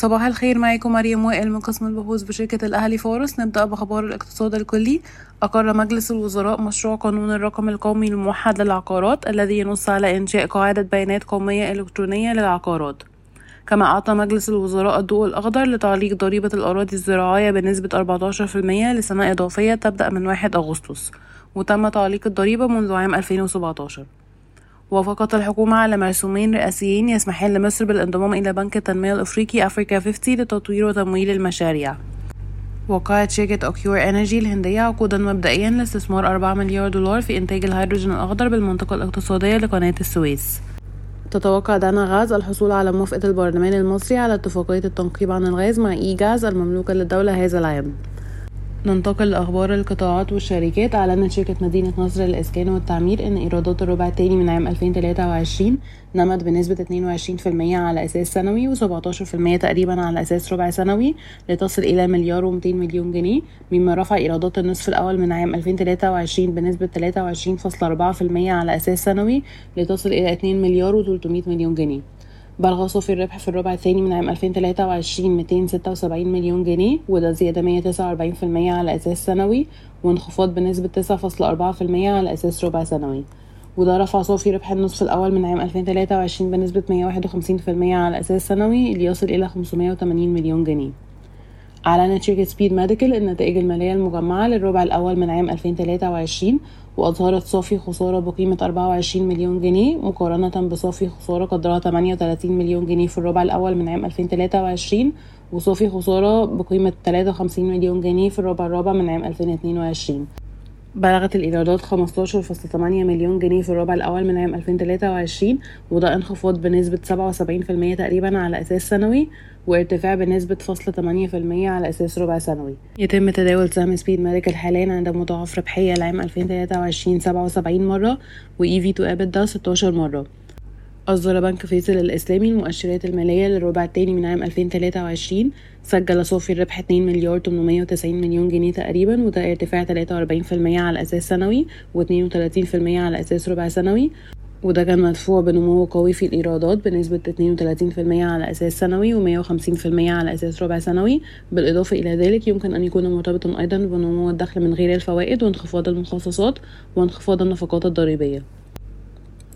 صباح الخير معاكم مريم وائل من قسم البحوث بشركة الأهلي فارس نبدأ بأخبار الاقتصاد الكلي. أقر مجلس الوزراء مشروع قانون الرقم القومي الموحد للعقارات الذي ينص على إنشاء قاعدة بيانات قومية إلكترونية للعقارات. كما أعطى مجلس الوزراء الضوء الأخضر لتعليق ضريبة الأراضي الزراعية بنسبة 14% لسنة إضافية تبدأ من 1 أغسطس وتم تعليق الضريبة منذ عام 2017 وافقت الحكومة على مرسومين رئاسيين يسمحان لمصر بالانضمام إلى بنك التنمية الأفريقي أفريكا 50 لتطوير وتمويل المشاريع. وقعت شركة أوكيور إنرجي الهندية عقودا مبدئيا لاستثمار 4 مليار دولار في إنتاج الهيدروجين الأخضر بالمنطقة الاقتصادية لقناة السويس. تتوقع دانا غاز الحصول على موافقة البرلمان المصري على اتفاقية التنقيب عن الغاز مع إيجاس المملوكة للدولة هذا العام. ننتقل لأخبار القطاعات والشركات. أعلنت شركة مدينة نصر للإسكان والتعمير إن إيرادات الربع الثاني من عام 2023 نمت بنسبة 22% على أساس سنوي و17% تقريبا على أساس ربع سنوي لتصل إلى مليار و200 مليون جنيه مما رفع إيرادات النصف الأول من عام 2023 بنسبة 23.4% على أساس سنوي لتصل إلى 2 مليار و300 مليون جنيه. بلغ صافي الربح في الربع الثاني من عام 2023 276 مليون جنيه وده زيادة 149% على أساس سنوي وانخفاض بنسبة 9.4% على أساس ربع سنوي. وده رفع صافي ربح النصف الأول من عام 2023 بنسبة 151% على أساس سنوي ليصل إلى 580 مليون جنيه. أعلنت شركة سبيد ميديكال النتائج المالية المجمعة للربع الأول من عام 2023 وأظهرت صافي خسارة بقيمة 24 مليون جنيه مقارنة بصافي خسارة قدرها 38 مليون جنيه في الربع الأول من عام 2023 وصافي خسارة بقيمة 53 مليون جنيه في الربع الرابع من عام 2022 بلغت الإيرادات 15.8 مليون جنيه في الربع الأول من عام 2023 وده انخفاض بنسبة 77% تقريبا على أساس سنوي وارتفاع بنسبة فاصلة 8% على أساس ربع سنوي. يتم تداول سهم سبيد ميديكال حاليا عند مضاعف ربحية لعام 2023 77 مرة و EV to EBITDA 16 مرة. أصدر بنك فيصل الإسلامي المؤشرات المالية للربع الثاني من عام 2023 سجل صافي الربح 2 مليار 890 مليون جنيه تقريبا وده ارتفاع 43% على أساس سنوي و32% على أساس ربع سنوي وده كان مدفوع بنمو قوي في الإيرادات بنسبة 32% على أساس سنوي و150% على أساس ربع سنوي. بالإضافة إلى ذلك يمكن أن يكون مرتبطا أيضا بنمو الدخل من غير الفوائد وانخفاض المخصصات وانخفاض النفقات الضريبية.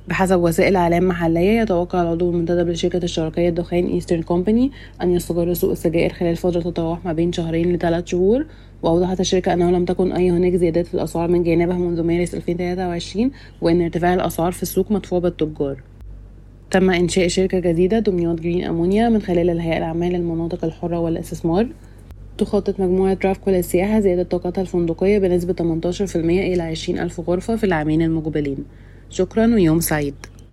بحسب وسائل إعلام محلية يتوقع العضو المنتدب لشركة الشرقية للدخان Eastern Company أن يستقر سوق السجائر خلال فترة تتراوح ما بين شهرين لثلاث شهور. وأوضحت الشركة أنه لم تكن أي هناك زيادات في الأسعار من جانبها منذ مارس 2023 وأن ارتفاع الأسعار في السوق مدفوع بالتجار. تم إنشاء شركة جديدة دمياط جرين أمونيا من خلال الهيئة العامة للمناطق الحرة والاستثمار. تخطط مجموعة رافكو للسياحة زيادة طاقتها الفندقية بنسبة 18% إلى 20 ألف غرفة في العامين المقبلين. شكرا ويوم سعيد.